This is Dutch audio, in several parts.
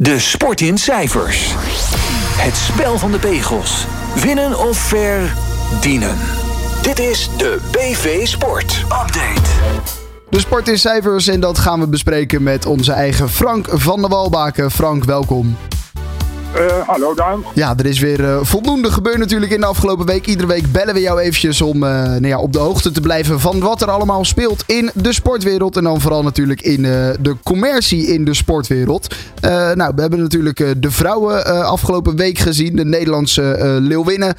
De sport in cijfers. Het spel van de pegels. Winnen of verdienen. Dit is de BV Sport Update. De sport in cijfers en dat gaan we bespreken met onze eigen Frank van der Walbaken. Frank, welkom. Uh, hallo Daan. Ja, er is weer uh, voldoende gebeurd natuurlijk in de afgelopen week. Iedere week bellen we jou eventjes om uh, nou ja, op de hoogte te blijven van wat er allemaal speelt in de sportwereld. En dan vooral natuurlijk in de commercie in de sportwereld. nou, we hebben natuurlijk de vrouwen afgelopen week gezien. De Nederlandse Leeuwinnen.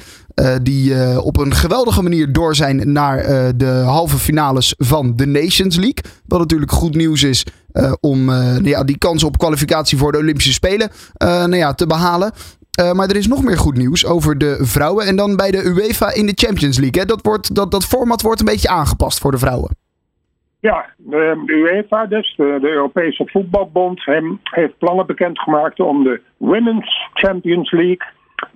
die op een geweldige manier door zijn naar de halve finales van de Nations League. Wat natuurlijk goed nieuws is om uh, ja, die kans op kwalificatie voor de Olympische Spelen uh, nou ja, te behalen. maar er is nog meer goed nieuws over de vrouwen. En dan bij de UEFA in de Champions League. Hè? Dat, wordt, dat, dat format wordt een beetje aangepast voor de vrouwen. Ja, de, UEFA, dus de, de, Europese Voetbalbond, heeft plannen bekendgemaakt om de Women's Champions League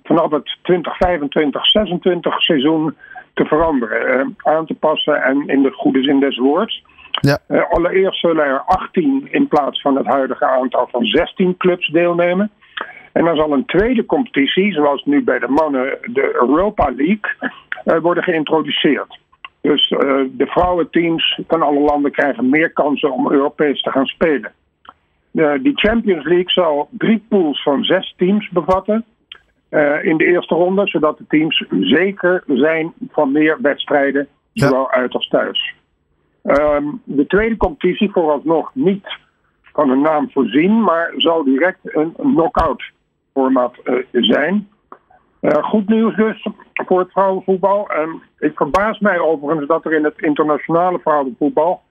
vanaf het 2025-26 seizoen te veranderen, aan te passen en in de goede zin des woords. Ja. Uh, allereerst zullen er 18 in plaats van het huidige aantal van 16 clubs deelnemen. En dan zal een tweede competitie, zoals nu bij de mannen de Europa League, uh, worden geïntroduceerd. Dus uh, de vrouwenteams van alle landen krijgen meer kansen om Europees te gaan spelen. die Champions League zal drie pools van zes teams bevatten in de eerste ronde, zodat de teams zeker zijn van meer wedstrijden, zowel uit als thuis. Um, de tweede competitie vooralsnog niet van een naam voorzien, maar zal direct een knock-out format uh, zijn. Uh, goed nieuws dus voor het vrouwenvoetbal. En ik verbaas mij overigens dat er in het internationale vrouwenvoetbal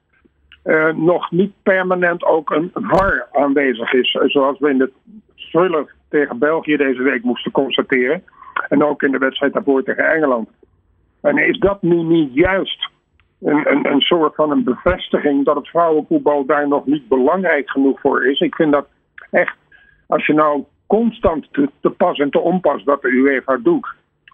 uh, nog niet permanent ook een VAR aanwezig is. Zoals we in de thriller tegen België deze week moesten constateren. En ook in de wedstrijd daarvoor tegen Engeland. En is dat nu niet juist een, soort van een bevestiging dat het vrouwenvoetbal daar nog niet belangrijk genoeg voor is. Ik vind dat echt, als je nou constant te, pas en te onpas wat de UEFA doet,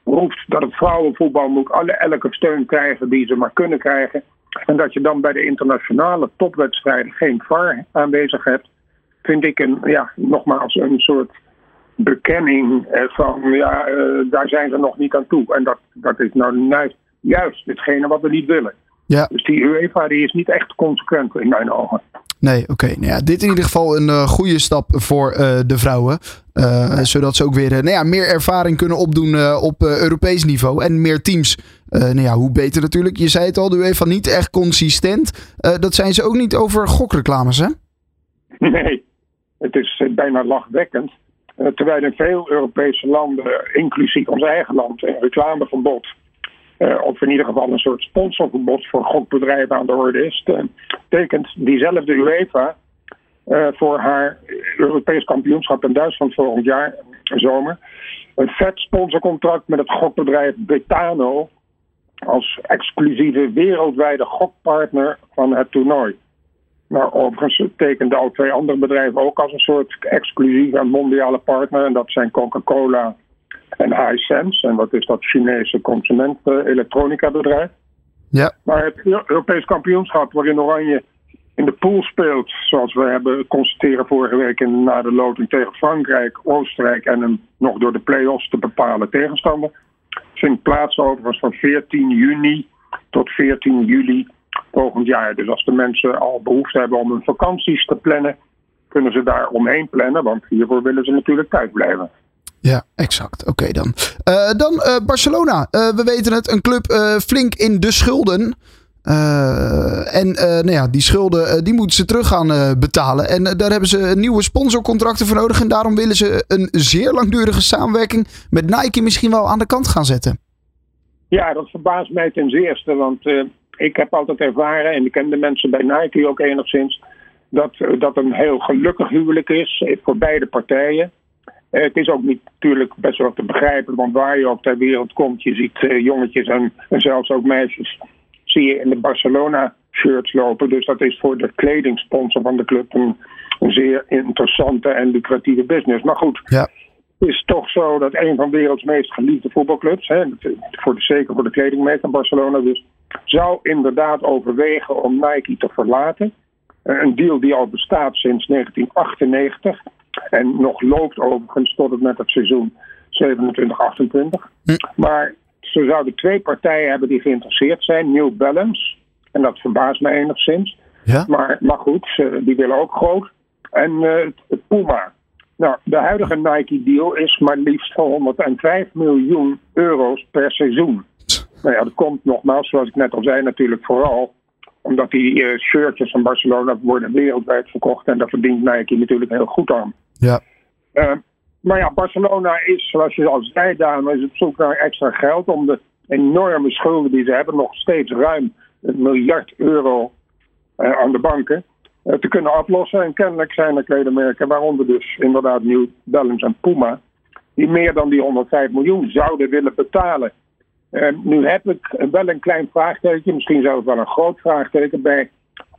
roept dat het vrouwenvoetbal moet alle, elke steun krijgen die ze maar kunnen krijgen. En dat je dan bij de internationale topwedstrijden geen VAR aanwezig hebt, vind ik een, ja, nogmaals een soort bekenning van ja, uh, daar zijn ze nog niet aan toe. En dat, dat is nou juist, juist hetgene wat we niet willen. Ja. Dus die UEFA die is niet echt consequent in mijn ogen. Nee, oké. Nou ja, dit in ieder geval een uh, goede stap voor uh, de vrouwen. Uh, zodat ze ook weer nou ja, meer ervaring kunnen opdoen op Europees niveau. En meer teams. nou ja, hoe beter natuurlijk. Je zei het al, de UEFA niet echt consistent. dat zijn ze ook niet over gokreclames, hè? Nee, het is bijna lachwekkend. terwijl in veel Europese landen, inclusief ons eigen land, een reclameverbod uh, of in ieder geval een soort sponsorverbod voor gokbedrijven aan de orde is, uh, tekent diezelfde UEFA uh, voor haar Europees kampioenschap in Duitsland volgend jaar, zomer, een vet sponsorcontract met het gokbedrijf Betano als exclusieve wereldwijde gokpartner van het toernooi. Nou, overigens tekenden al twee andere bedrijven ook als een soort exclusieve mondiale partner. En dat zijn Coca-Cola en Hisense. En wat is dat Chinese consument-elektronica bedrijf. Ja. Maar het Europees kampioenschap waarin Oranje in de pool speelt, zoals we hebben constateren vorige week in, na de loting tegen Frankrijk, Oostenrijk en een nog door de play-offs te bepalen tegenstander, vindt plaats overigens van 14 juni tot 14 juli volgend jaar. Dus als de mensen al behoefte hebben om hun vakanties te plannen, kunnen ze daar omheen plannen, want hiervoor willen ze natuurlijk thuis blijven. Ja, exact. Oké dan. Uh, dan uh, Barcelona. Uh, we weten het, een club flink in de schulden. en nou ja, die schulden die moeten ze terug gaan betalen. En daar hebben ze nieuwe sponsorcontracten voor nodig. En daarom willen ze een zeer langdurige samenwerking met Nike misschien wel aan de kant gaan zetten. Ja, dat verbaast mij ten zeerste. Want ik heb altijd ervaren, en ik ken de mensen bij Nike ook enigszins, dat dat een heel gelukkig huwelijk is voor beide partijen. Eh, het is ook niet natuurlijk best wel te begrijpen, want waar je ook ter wereld komt, je ziet uh, jongetjes en, en, zelfs ook meisjes, zie je in de Barcelona-shirts lopen. Dus dat is voor de kledingsponsor van de club een, een zeer interessante en lucratieve business. Maar goed, ja. het is toch zo dat een van de werelds meest geliefde voetbalclubs, hè, voor de, zeker voor de kledingmeester Barcelona dus, zou inderdaad overwegen om Nike te verlaten. Eh, een deal die al bestaat sinds 1998. En nog loopt overigens tot het met het seizoen 27, 28. Hm. Maar ze zouden twee partijen hebben die geïnteresseerd zijn. New Balance, en dat verbaast me enigszins. Ja? Maar, maar goed, ze- die willen ook groot. En het Puma. Nou, de huidige Nike-deal is maar liefst van 105 miljoen euro's per seizoen. Nou ja, dat komt nogmaals, zoals ik net al zei, natuurlijk vooral omdat die eh, shirtjes van Barcelona worden wereldwijd verkocht. En daar verdient Nike natuurlijk heel goed aan. Ja. Eh, maar ja, Barcelona is, zoals je al zei, Daan, is op zoek naar extra geld om de enorme schulden die ze hebben, nog steeds ruim een miljard euro eh, aan de banken, te kunnen aflossen. En kennelijk zijn er kledemerken, waaronder dus inderdaad New Balance en Puma, die meer dan die 105 miljoen zouden willen betalen. Eh, nu heb ik wel een klein vraagteken, misschien zelfs wel een groot vraagteken bij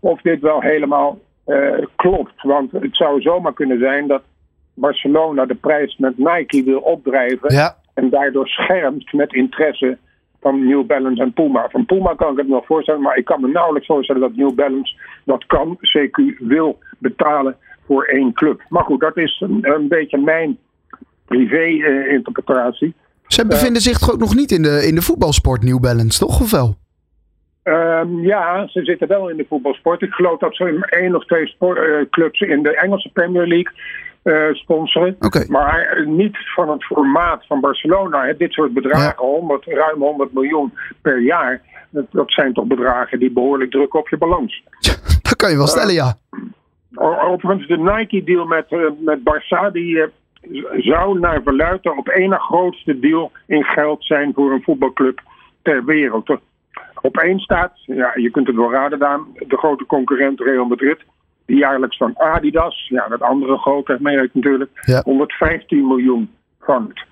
of dit wel helemaal eh, klopt. Want het zou zomaar kunnen zijn dat Barcelona de prijs met Nike wil opdrijven Ja. en daardoor schermt met interesse van New Balance en Puma. Van Puma kan ik het nog voorstellen, maar ik kan me nauwelijks voorstellen dat New Balance dat kan, CQ wil betalen voor één club. Maar goed, dat is een, een beetje mijn privé-interpretatie. Ze bevinden zich toch ook nog niet in de, in de voetbalsport New Balance, toch? Of wel? Ehm, ja, ze zitten wel in de voetbalsport. Ik geloof dat ze één of twee sport, eh, clubs in de Engelse Premier League eh, sponsoren. Maar eh, niet van het formaat van Barcelona. Hè. Dit soort bedragen, 100, ruim 100 miljoen per jaar. Dat, dat zijn toch bedragen die behoorlijk drukken op je balans. Dat kan je wel stellen, ja. Overigens, de Nike-deal met, met Barça, die zou naar verluidt de op één na grootste deal in geld zijn voor een voetbalclub ter wereld. Op één staat, ja, je kunt het wel raden, Daan, de grote concurrent Real Madrid. Die jaarlijks van Adidas, ja, dat andere grote merk natuurlijk, Ja. 115 miljoen vangt.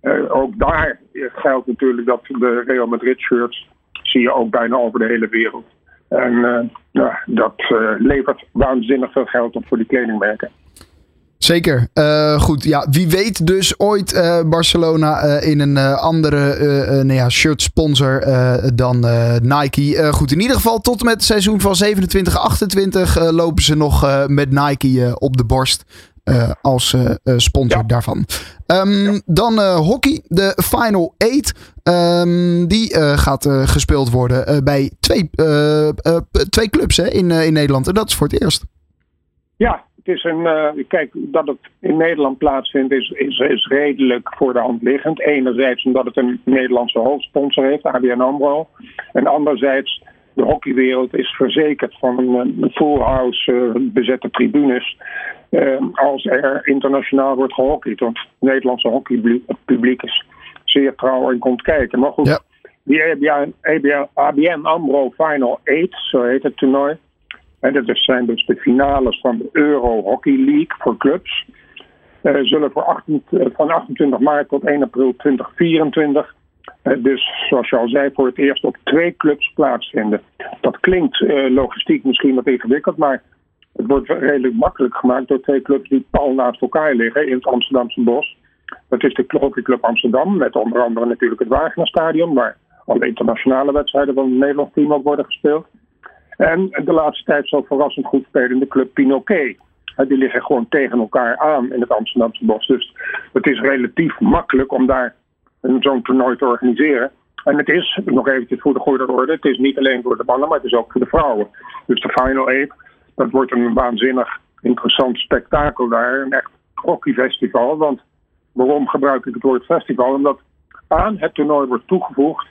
Eh, ook daar geldt natuurlijk dat de Real Madrid shirts zie je ook bijna over de hele wereld. En eh, ja, dat eh, levert waanzinnig veel geld op voor die kledingmerken. Zeker. Eh, goed, ja, wie weet dus ooit eh, Barcelona eh, in een andere nou ja, shirt sponsor dan Nike. Goed, in ieder geval tot en met het seizoen van 27-28 eh, lopen ze nog met Nike op de borst. als sponsor Ja. daarvan. Ehm, Dan hockey, de Final Eight. Ehm, die gaat gespeeld worden bij twee, twee clubs hè, in, in Nederland. En dat is voor het eerst. Ja, het is een. eh, kijk, dat het in Nederland plaatsvindt is, is, is redelijk voor de hand liggend. Enerzijds omdat het een Nederlandse hoofdsponsor heeft, ABN AMRO. En anderzijds, de hockeywereld is verzekerd van een, een full house eh, bezette tribunes. eh, als er internationaal wordt gehockeyd. Want het Nederlandse hockeypubliek is zeer trouw en komt kijken. Maar goed, Ja. die ABN, ABN, ABN AMRO Final 8, zo heet het toernooi. En dat zijn dus de finales van de Euro Hockey League voor clubs. Eh, zullen voor 18 eh, van 28 maart tot 1 april 2024. eh, dus zoals je al zei, voor het eerst op twee clubs plaatsvinden. Dat klinkt logistiek misschien wat ingewikkeld, maar het wordt redelijk makkelijk gemaakt door twee clubs die pal naast elkaar liggen in het Amsterdamse bos. Dat is de Hockeyclub Amsterdam, met onder andere natuurlijk het Wagenerstadion, waar alle internationale wedstrijden van het Nederlands team ook worden gespeeld. En de laatste tijd zo verrassend goed spelende club Pinoquet. Eh, Die liggen gewoon tegen elkaar aan in het Amsterdamse bos. Dus het is relatief makkelijk om daar zo'n toernooi te organiseren. En het is, nog eventjes voor de goede orde, het is niet alleen voor de mannen, maar het is ook voor de vrouwen. Dus de Final Eight, dat wordt een waanzinnig interessant spektakel daar. Een echt hockeyfestival. Want waarom gebruik ik het woord festival? Omdat aan het toernooi wordt toegevoegd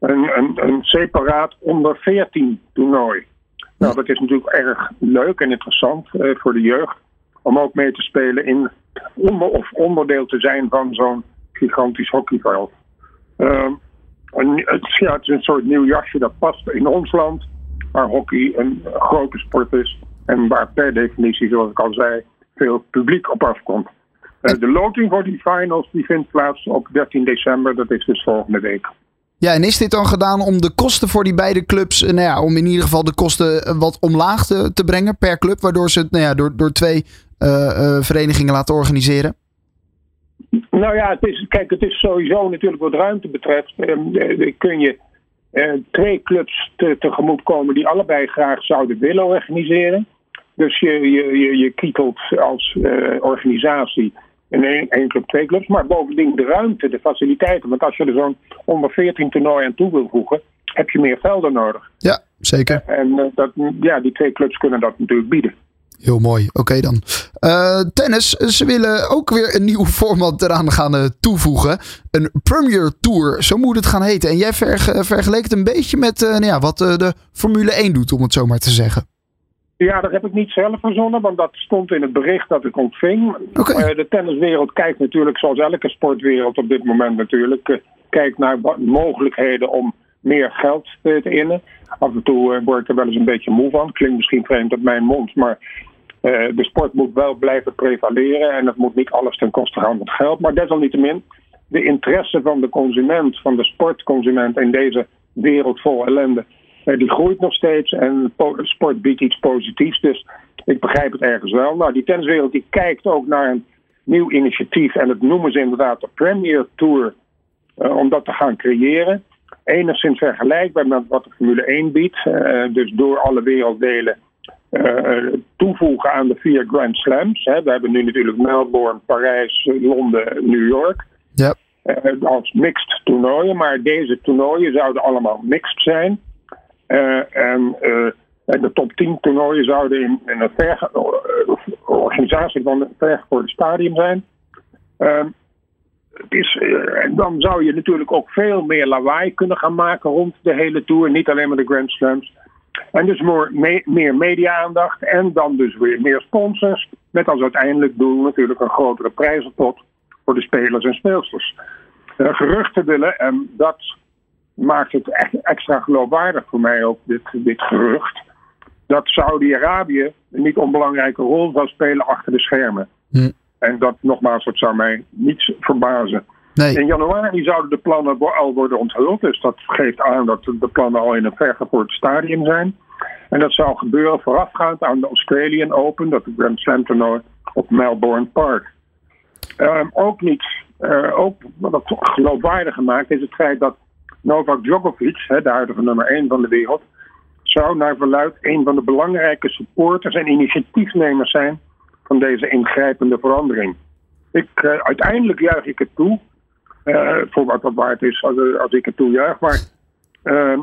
een, een, een separaat onder 14 toernooi. Nou, dat is natuurlijk erg leuk en interessant eh, voor de jeugd. Om ook mee te spelen in of onderdeel te zijn van zo'n gigantisch hockeyveld. Ehm, het, ja, het is een soort nieuw jasje dat past in ons land, waar hockey een grote sport is. En waar per definitie, zoals ik al zei, veel publiek op afkomt. Eh, de loting voor die finals die vindt plaats op 13 december, dat is dus volgende week. Ja, en is dit dan gedaan om de kosten voor die beide clubs, eh, nou ja, om in ieder geval de kosten eh, wat omlaag te, te brengen per club, waardoor ze het nou ja, door, door twee eh, verenigingen laten organiseren? Nou ja, het is, kijk, het is sowieso natuurlijk wat ruimte betreft. ehm, eh, kun je twee clubs te, tegemoet komen die allebei graag zouden willen organiseren. Dus je, je, je, je kietelt als organisatie in één, één club, twee clubs. Maar bovendien de ruimte, de faciliteiten. Want als je er zo'n onder 14 toernooi aan toe wil voegen, heb je meer velden nodig. Ja, zeker. En dat, ja, die twee clubs kunnen dat natuurlijk bieden. Heel mooi. Oké dan. Uh, tennis. Ze willen ook weer een nieuw format eraan gaan uh, toevoegen. Een Premier Tour. Zo moet het gaan heten. En jij verge vergeleek het een beetje met uh, nou ja, wat de Formule 1 doet, om het zo maar te zeggen. Ja, dat heb ik niet zelf verzonnen, want dat stond in het bericht dat ik ontving. Okay. de tenniswereld kijkt natuurlijk, zoals elke sportwereld op dit moment natuurlijk, kijkt naar mogelijkheden om meer geld te innen. Af en toe word ik er wel eens een beetje moe van. Klinkt misschien vreemd op mijn mond, maar de sport moet wel blijven prevaleren en het moet niet alles ten koste gaan van geld. Maar desalniettemin, de interesse van de consument, van de sportconsument in deze wereld vol ellende, die groeit nog steeds en sport biedt iets positiefs. Dus ik begrijp het ergens wel. Nou, die tenniswereld die kijkt ook naar een nieuw initiatief en dat noemen ze inderdaad de Premier Tour, uh, om dat te gaan creëren. Enigszins vergelijkbaar met wat de Formule 1 biedt. dus door alle werelddelen uh, toevoegen aan de vier Grand Slams. Hè. We hebben nu natuurlijk Melbourne, Parijs, Londen, New York. Ja. Als mixed toernooien, maar deze toernooien zouden allemaal mixed zijn. Uh, en, de top 10 toernooien zouden in, in een ver, organisatie van een vergevorderd stadium zijn. Ehm, is, dan zou je natuurlijk ook veel meer lawaai kunnen gaan maken rond de hele tour. Niet alleen maar de Grand Slams. En dus meer, meer media-aandacht en dan dus weer meer sponsors. Met als uiteindelijk doel natuurlijk een grotere prijzenpot voor de spelers en speelsters. Uh, geruchten willen, en dat maakt het echt extra geloofwaardig voor mij ook, dit, dit gerucht. Dat Saudi-Arabië een niet onbelangrijke rol zal spelen achter de schermen. Hm. En dat nogmaals, dat zou mij niets verbazen. Nee. In januari zouden de plannen al worden onthuld. Dus dat geeft aan dat de plannen al in een vergevorderd stadium zijn. En dat zou gebeuren voorafgaand aan de Australian Open, dat de Grand Slam toernooi op Melbourne Park. Um, ook niet, uh, ook wat geloofwaardiger maakt, is het feit dat Novak Djokovic, hè, de huidige nummer 1 van de wereld, zou naar verluid een van de belangrijke supporters en initiatiefnemers zijn van deze ingrijpende verandering. Ik, uh, uiteindelijk juich ik het toe, uh, voor wat dat waard is als, als ik het toejuich. Maar uh,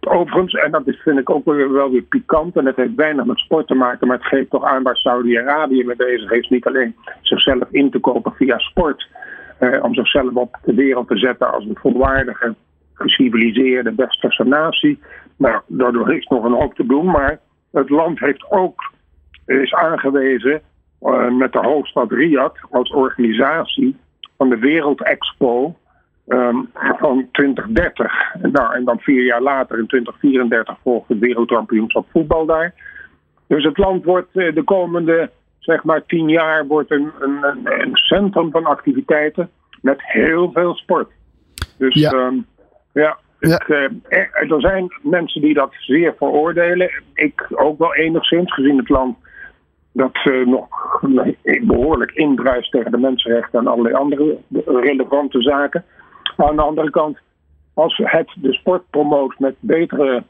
overigens, en dat vind ik ook weer, wel weer pikant, en het heeft weinig met sport te maken, maar het geeft toch aan waar Saudi-Arabië mee bezig is. Niet alleen zichzelf in te kopen via sport, om zichzelf op de wereld te zetten als een volwaardige, geciviliseerde, westerse natie. Nou, daardoor is nog een hoop te doen, maar het land heeft ook, is aangewezen uh, met de hoofdstad Riyadh als organisatie van de Wereldexpo um, van 2030. Nou, en dan vier jaar later, in 2034, volgt het wereldkampioenschap voetbal daar. Dus het land wordt de komende, zeg maar, tien jaar wordt een, een, een centrum van activiteiten met heel veel sport. Dus ja, um, ja, ja. Ik, uh, er zijn mensen die dat zeer veroordelen. Ik ook wel enigszins, gezien het land dat uh, nog behoorlijk indruist tegen de mensenrechten en allerlei andere relevante zaken. Maar aan de andere kant, als het de sport promoot met betere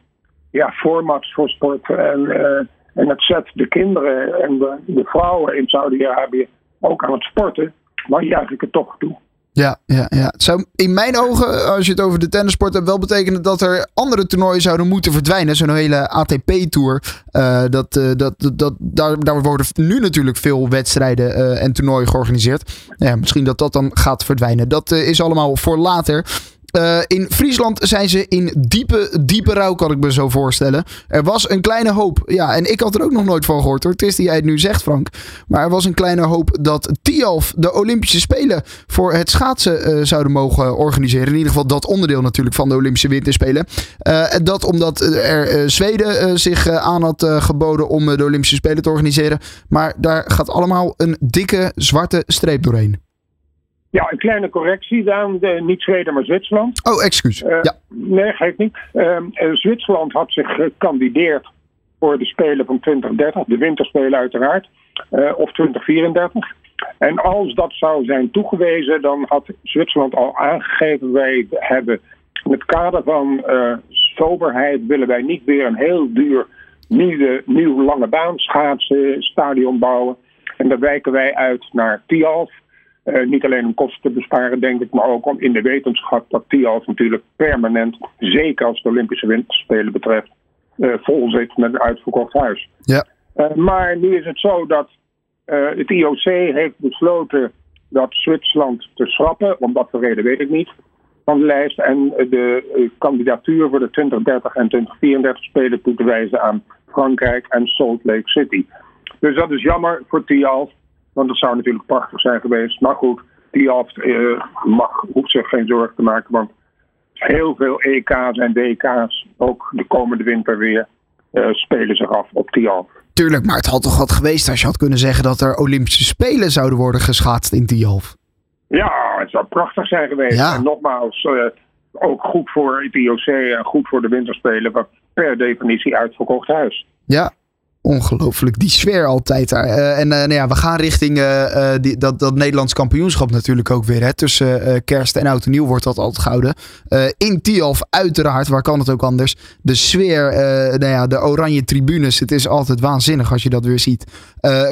ja, formats voor sport en, uh, en het zet de kinderen en de, de vrouwen in Saudi-Arabië ook aan het sporten, dan juich ik het toch toe. Ja, ja, ja. Het zou in mijn ogen, als je het over de tennissport hebt, wel betekenen dat er andere toernooien zouden moeten verdwijnen. Zo'n hele ATP-tour. Uh, dat, uh, dat, dat, daar, daar worden nu natuurlijk veel wedstrijden uh, en toernooien georganiseerd. Ja, misschien dat dat dan gaat verdwijnen. Dat is allemaal voor later. Uh, in Friesland zijn ze in diepe, diepe rouw, kan ik me zo voorstellen. Er was een kleine hoop. Ja, en ik had er ook nog nooit van gehoord hoor. Het is die jij het nu zegt, Frank. Maar er was een kleine hoop dat Tialf de Olympische Spelen voor het schaatsen uh, zouden mogen organiseren. In ieder geval dat onderdeel natuurlijk van de Olympische Winterspelen. Uh, dat omdat er Zweden zich aan had geboden om de Olympische Spelen te organiseren. Maar daar gaat allemaal een dikke zwarte streep doorheen. Ja, een kleine correctie dan. De, niet Zweden, maar Zwitserland. Oh, excuus. Uh, ja. Nee, geeft niet. Uh, Zwitserland had zich gekandideerd voor de Spelen van 2030, de winterspelen uiteraard, uh, of 2034. En als dat zou zijn toegewezen, dan had Zwitserland al aangegeven: wij hebben in het kader van soberheid willen wij niet weer een heel duur nieuwe, nieuw lange baan stadion bouwen. En daar wijken wij uit naar Tialf. Uh, niet alleen om kosten te besparen, denk ik, maar ook om in de wetenschap dat Tialf natuurlijk permanent, zeker als de Olympische Winterspelen betreft, uh, vol zit met een uitverkocht huis. Ja. Uh, maar nu is het zo dat het IOC heeft besloten dat Zwitserland te schrappen, om wat voor reden weet ik niet, van de lijst. En de kandidatuur voor de 2030 en 2034 Spelen toe te wijzen aan Frankrijk en Salt Lake City. Dus dat is jammer voor Tialf. Want dat zou natuurlijk prachtig zijn geweest. Maar goed, uh, mag, hoeft zich geen zorgen te maken. Want heel veel EK's en DK's, ook de komende winter weer, uh, spelen zich af op Tialf. Tuurlijk, maar het had toch wat geweest als je had kunnen zeggen dat er Olympische Spelen zouden worden geschaatst in Tialf. Ja, het zou prachtig zijn geweest. Ja. En nogmaals, uh, ook goed voor het IOC en goed voor de winterspelen. Wat per definitie uitverkocht huis. Ja, ongelooflijk. Die sfeer altijd daar. Uh, en uh, nou ja, we gaan richting uh, die, dat, dat Nederlands kampioenschap natuurlijk ook weer. Hè. Tussen kerst en oud en nieuw wordt dat altijd gehouden. in Tialf uiteraard, waar kan het ook anders. De sfeer, nou ja, de oranje tribunes. Het is altijd waanzinnig als je dat weer ziet.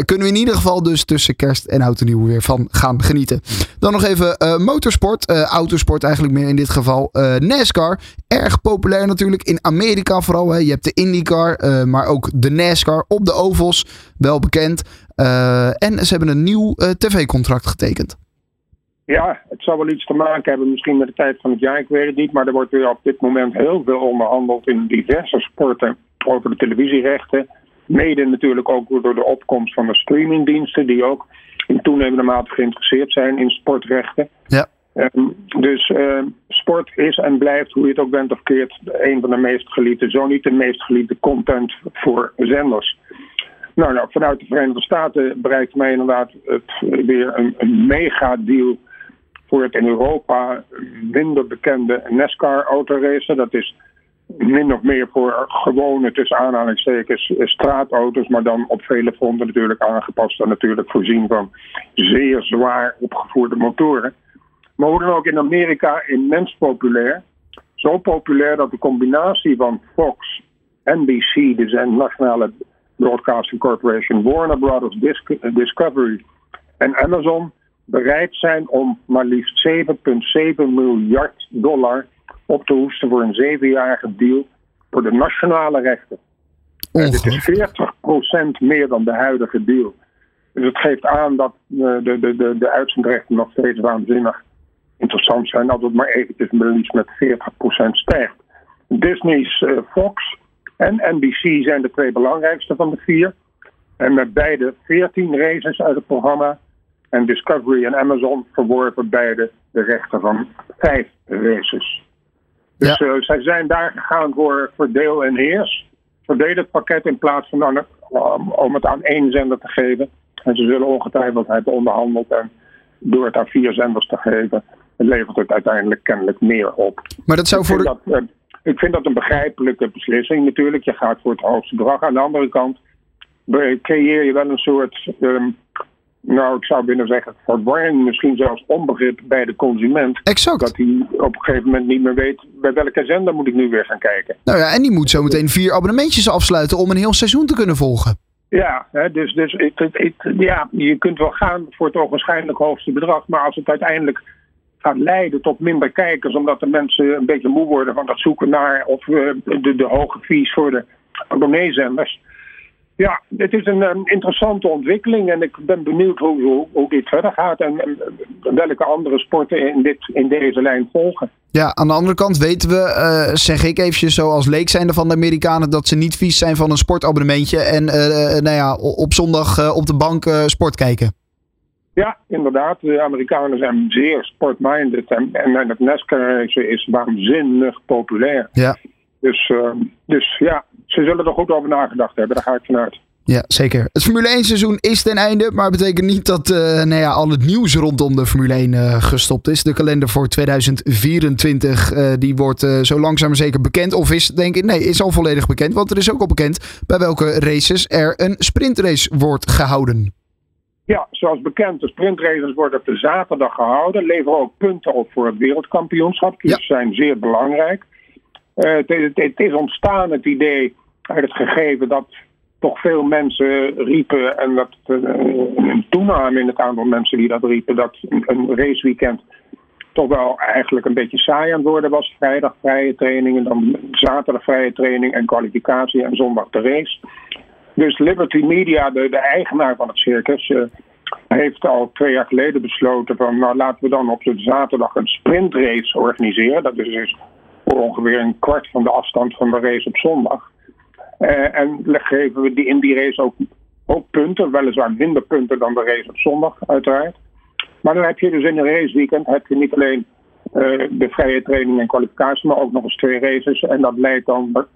kunnen we in ieder geval dus tussen kerst en oud en nieuw weer van gaan genieten. Dan nog even motorsport. autosport eigenlijk meer in dit geval. NASCAR. Erg populair natuurlijk in Amerika vooral. Hè. Je hebt de IndyCar, maar ook de NASCAR op de ovals, wel bekend. Uh, en ze hebben een nieuw uh, tv-contract getekend. Ja, het zal wel iets te maken hebben misschien met de tijd van het jaar, ik weet het niet. Maar er wordt weer op dit moment heel veel onderhandeld in diverse sporten over de televisierechten. Mede natuurlijk ook door de opkomst van de streamingdiensten, die ook in toenemende mate geïnteresseerd zijn in sportrechten. Ja. Um, dus uh, sport is en blijft, hoe je het ook bent of keert, een van de meest geliefde, zo niet de meest geliefde content voor zenders. Nou, nou vanuit de Verenigde Staten bereikt mij inderdaad het, weer een, een mega deal voor het in Europa minder bekende NASCAR-autoracen. Dat is min of meer voor gewone, tussen aanhalingstekens, straatauto's, maar dan op vele fronten natuurlijk aangepast en natuurlijk voorzien van zeer zwaar opgevoerde motoren. Maar hoe dan ook in Amerika immens populair. Zo populair dat de combinatie van Fox, NBC, dus de nationale Broadcasting Corporation, Warner Brothers Discovery en Amazon bereid zijn om maar liefst 7,7 miljard dollar op te hoesten voor een zevenjarige deal voor de nationale rechten. En dit is 40% meer dan de huidige deal. Dus het geeft aan dat de, de, de, de uitzendrechten nog steeds waanzinnig interessant zijn als het maar eventjes liefst met 40% stijgt. Disney's uh, Fox en NBC zijn de twee belangrijkste van de vier. En met beide 14 races uit het programma. En Discovery en Amazon verworven beide de rechten van vijf races. Dus ja. uh, zij zijn daar gegaan voor verdeel en heers. Verdeel het pakket in plaats van um, om het aan één zender te geven. En ze zullen ongetwijfeld hebben onderhandeld en door het aan vier zenders te geven, levert het uiteindelijk kennelijk meer op. Maar dat zou ik voor vind de... dat, uh, ik vind dat een begrijpelijke beslissing natuurlijk. Je gaat voor het hoogste bedrag. Aan de andere kant creëer je wel een soort, um, nou ik zou willen zeggen, verwarring, misschien zelfs onbegrip bij de consument. Exact. Dat hij op een gegeven moment niet meer weet bij welke zender moet ik nu weer gaan kijken. Nou ja, en die moet zo meteen vier abonnementjes afsluiten om een heel seizoen te kunnen volgen. Ja, hè, dus, dus het, het, het, ja, je kunt wel gaan voor het ogenschijnlijk hoogste bedrag, maar als het uiteindelijk gaat leiden tot minder kijkers, omdat de mensen een beetje moe worden van dat zoeken naar of uh, de, de hoge fees voor de abonneezenders. Ja, het is een interessante ontwikkeling en ik ben benieuwd hoe, hoe, hoe dit verder gaat en, welke andere sporten in, dit, in deze lijn volgen. Ja, aan de andere kant weten we, uh, zeg ik eventjes zo als leek zijnde van de Amerikanen, dat ze niet vies zijn van een sportabonnementje en uh, nou ja, op zondag op de bank sport kijken. Ja, inderdaad. De Amerikanen zijn zeer sportminded en, en het NASCAR is waanzinnig populair. Ja. Dus, dus ja, ze zullen er goed over nagedacht hebben, daar ga ik vanuit. Ja, zeker. Het Formule 1 seizoen is ten einde, maar betekent niet dat uh, nou ja, al het nieuws rondom de Formule 1 uh, gestopt is. De kalender voor 2024 uh, die wordt zo langzaam maar zeker bekend. Of is, denk ik, nee, is al volledig bekend. Want er is ook al bekend bij welke races er een sprintrace wordt gehouden. Ja, zoals bekend, de sprintraces worden op de zaterdag gehouden. Leveren ook punten op voor het wereldkampioenschap. Die ja. zijn zeer belangrijk. Het, het, het is ontstaan, het idee uit het gegeven dat toch veel mensen riepen en dat uh, een toename in het aantal mensen die dat riepen, dat een raceweekend toch wel eigenlijk een beetje saai aan het worden was. Vrijdag vrije training en dan zaterdag vrije training en kwalificatie en zondag de race. Dus Liberty Media, de, de eigenaar van het circus, uh, heeft al twee jaar geleden besloten van nou laten we dan op zaterdag een sprintrace organiseren. Dat is dus voor ongeveer een kwart van de afstand van de race op zondag. Uh, en geven we die, in die race ook, punten, weliswaar minder punten dan de race op zondag uiteraard. Maar dan heb je dus in een raceweekend heb je niet alleen uh, de vrije training en kwalificatie, maar ook nog eens twee races. En dat leidt dan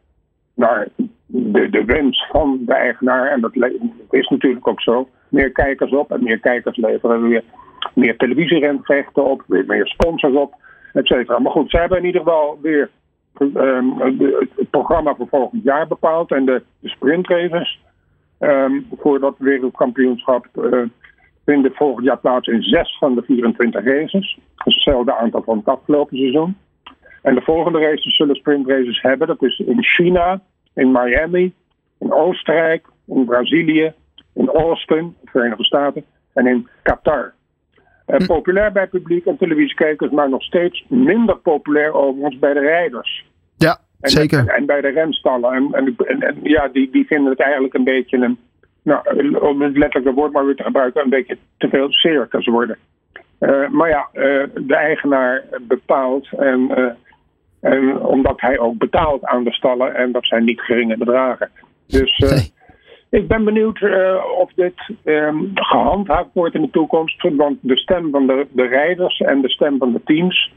naar de, de wens van de eigenaar. En dat, is natuurlijk ook zo. Meer kijkers op en meer kijkers leveren weer meer televisierenrechten op, weer meer sponsors op, et cetera. Maar goed, zij hebben in ieder geval weer um, het programma voor volgend jaar bepaald en de, de sprintraces um, voor dat wereldkampioenschap. Uh, vinden volgend jaar plaats in zes van de 24 races. Is hetzelfde aantal van het afgelopen seizoen. En de volgende races zullen sprintraces hebben. Dat is in China, in Miami, in Oostenrijk, in Brazilië, in Austin, de Verenigde Staten, en in Qatar. Uh, populair bij publiek en televisiekijkers, maar nog steeds minder populair overigens bij de rijders. Ja, en, zeker. En, en, bij de remstallen. En, en, en, ja, die, die vinden het eigenlijk een beetje een nou, om het letterlijke woord maar weer te gebruiken, een beetje te veel circus worden. Uh, maar ja, uh, de eigenaar bepaalt en, en omdat hij ook betaalt aan de stallen en dat zijn niet geringe bedragen. Dus nee. ik ben benieuwd of dit um, gehandhaafd wordt in de toekomst, want de stem van de, de rijders en de stem van de teams,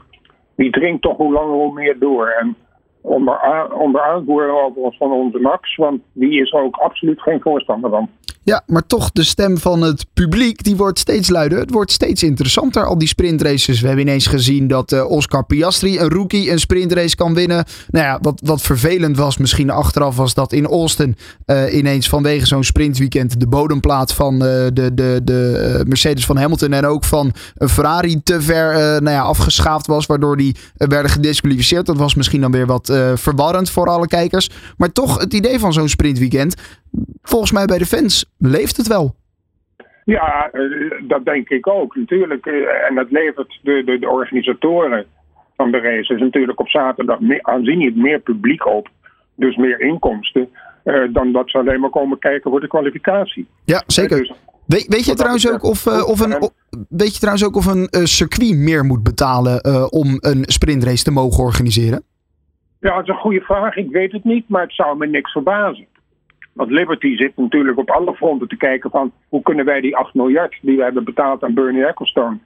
die dringt toch hoe langer hoe meer door. En onder, onder aanvoer overigens van onze Max, want die is ook absoluut geen voorstander van. Ja, maar toch de stem van het publiek, die wordt steeds luider. Het wordt steeds interessanter, al die sprintraces. We hebben ineens gezien dat uh, Oscar Piastri, een rookie, een sprintrace kan winnen. Nou ja, wat, wat vervelend was misschien achteraf, was dat in Austin uh, ineens vanwege zo'n sprintweekend de bodemplaat van uh, de, de, de Mercedes van Hamilton en ook van Ferrari te ver nou ja, afgeschaafd was, waardoor die werden gedisqualificeerd. Dat was misschien dan weer wat verwarrend voor alle kijkers. Maar toch het idee van zo'n sprintweekend, volgens mij bij de fans leeft het wel. Ja, dat denk ik ook. Natuurlijk. En dat levert de, de, de organisatoren van de races natuurlijk op zaterdag meer, aanzienlijk meer publiek op. Dus meer inkomsten. Uh, dan dat ze alleen maar komen kijken voor de kwalificatie. Ja, zeker. Dus, weet, weet, je trouwens ook of, uh, of een, weet je trouwens ook of een uh, circuit meer moet betalen om een sprintrace te mogen organiseren? Ja, dat is een goede vraag. Ik weet het niet, maar het zou me niks verbazen. Want Liberty zit natuurlijk op alle fronten te kijken van hoe kunnen wij die 8 miljard die we hebben betaald aan Bernie Ecclestone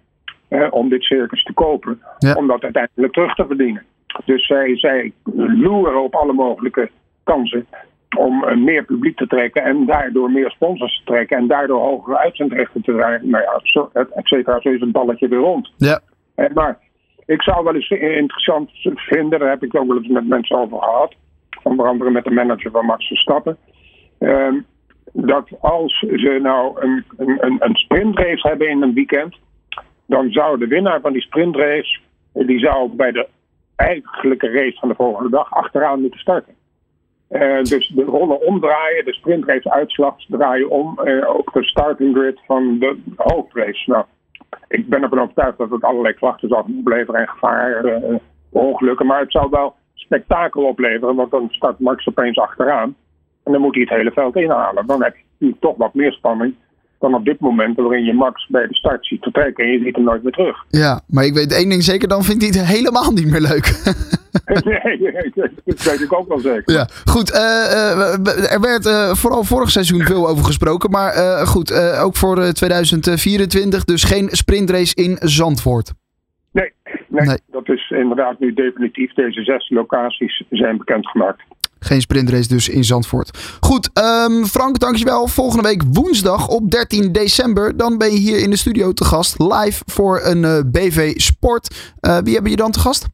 eh, om dit circus te kopen, ja. om dat uiteindelijk terug te verdienen. Dus zij, zij loeren op alle mogelijke kansen om uh, meer publiek te trekken en daardoor meer sponsors te trekken en daardoor hogere uitzendrechten te krijgen. Nou ja, et cetera, zo is het balletje weer rond. Ja. Uh, maar ik zou wel eens interessant vinden, daar heb ik ook wel eens met mensen over gehad, onder andere met de manager van Max Verstappen. Uh, dat als ze nou een, een, een sprintrace hebben in een weekend, dan zou de winnaar van die sprintrace, die zou bij de eigenlijke race van de volgende dag achteraan moeten starten. Uh, dus de rollen omdraaien, de sprintrace uitslag draaien om uh, op de starting grid van de hoofdrace. Nou, ik ben ervan overtuigd dat het allerlei klachten zal opleveren en gevaar, uh, ongelukken, maar het zou wel spektakel opleveren, want dan start Max opeens achteraan. En dan moet hij het hele veld inhalen. Dan heb je toch wat meer spanning dan op dit moment waarin je Max bij de start ziet vertrekken en je ziet hem nooit meer terug. Ja, maar ik weet één ding zeker, dan vindt hij het helemaal niet meer leuk. nee, dat weet ik ook wel zeker. Ja, goed. Uh, uh, er werd uh, vooral vorig seizoen veel over gesproken, maar goed, ook voor 2024 dus geen sprintrace in Zandvoort. Nee, nee, nee, dat is inderdaad nu definitief. Deze zes locaties zijn bekendgemaakt. Geen sprintrace dus in Zandvoort. Goed, um, Frank, dankjewel. Volgende week woensdag op 13 december. Dan ben je hier in de studio te gast. Live voor een uh, BV Sport. Uh, wie hebben je dan te gast?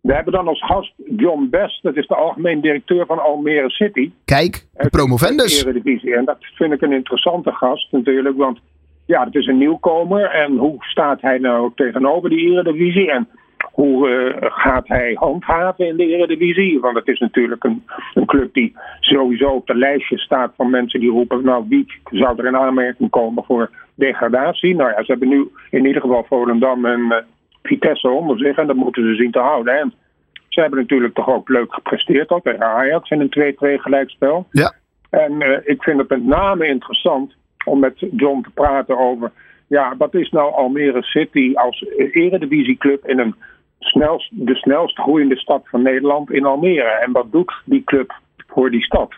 We hebben dan als gast John Best. Dat is de algemeen directeur van Almere City. Kijk, de promovendus. En dat vind ik een interessante gast natuurlijk. Want ja, het is een nieuwkomer. En hoe staat hij nou tegenover de Eredivisie? En hoe eh, gaat hij handhaven in de Eredivisie? Want het is natuurlijk een, een club die sowieso op de lijstje staat van mensen die roepen... nou, wie zou er in aanmerking komen voor degradatie? Nou ja, ze hebben nu in ieder geval Volendam en uh, Vitesse onder zich... en dat moeten ze zien te houden. En ze hebben natuurlijk toch ook leuk gepresteerd al tegen Ajax in een 2-2 gelijkspel. Ja. En uh, ik vind het met name interessant om met John te praten over... ja, wat is nou Almere City als eredivisieclub in een de snelst groeiende stad van Nederland in Almere. En wat doet die club voor die stad?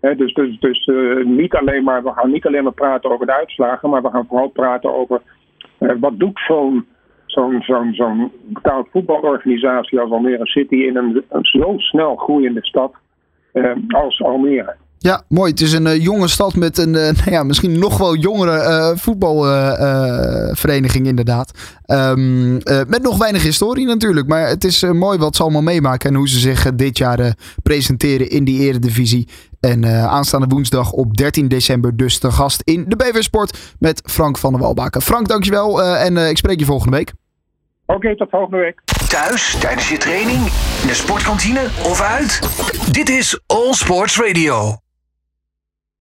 Dus dus, dus uh, niet alleen maar, we gaan niet alleen maar praten over de uitslagen, maar we gaan vooral praten over uh, wat doet zo'n zo'n zo'n zo'n betaald voetbalorganisatie als Almere City in een, zo snel groeiende stad uh, als Almere. Ja, mooi. Het is een uh, jonge stad met een uh, nou ja, misschien nog wel jongere uh, voetbalvereniging inderdaad. Um, met nog weinig historie natuurlijk. Maar het is mooi wat ze allemaal meemaken en hoe ze zich dit jaar presenteren in die eredivisie. En aanstaande woensdag op 13 december dus te gast in de BV Sport met Frank van der Walbaken. Frank, dankjewel en ik spreek je volgende week. Oké, okay, tot volgende week. Thuis, tijdens je training, in de sportkantine of uit? Dit is All Sports Radio.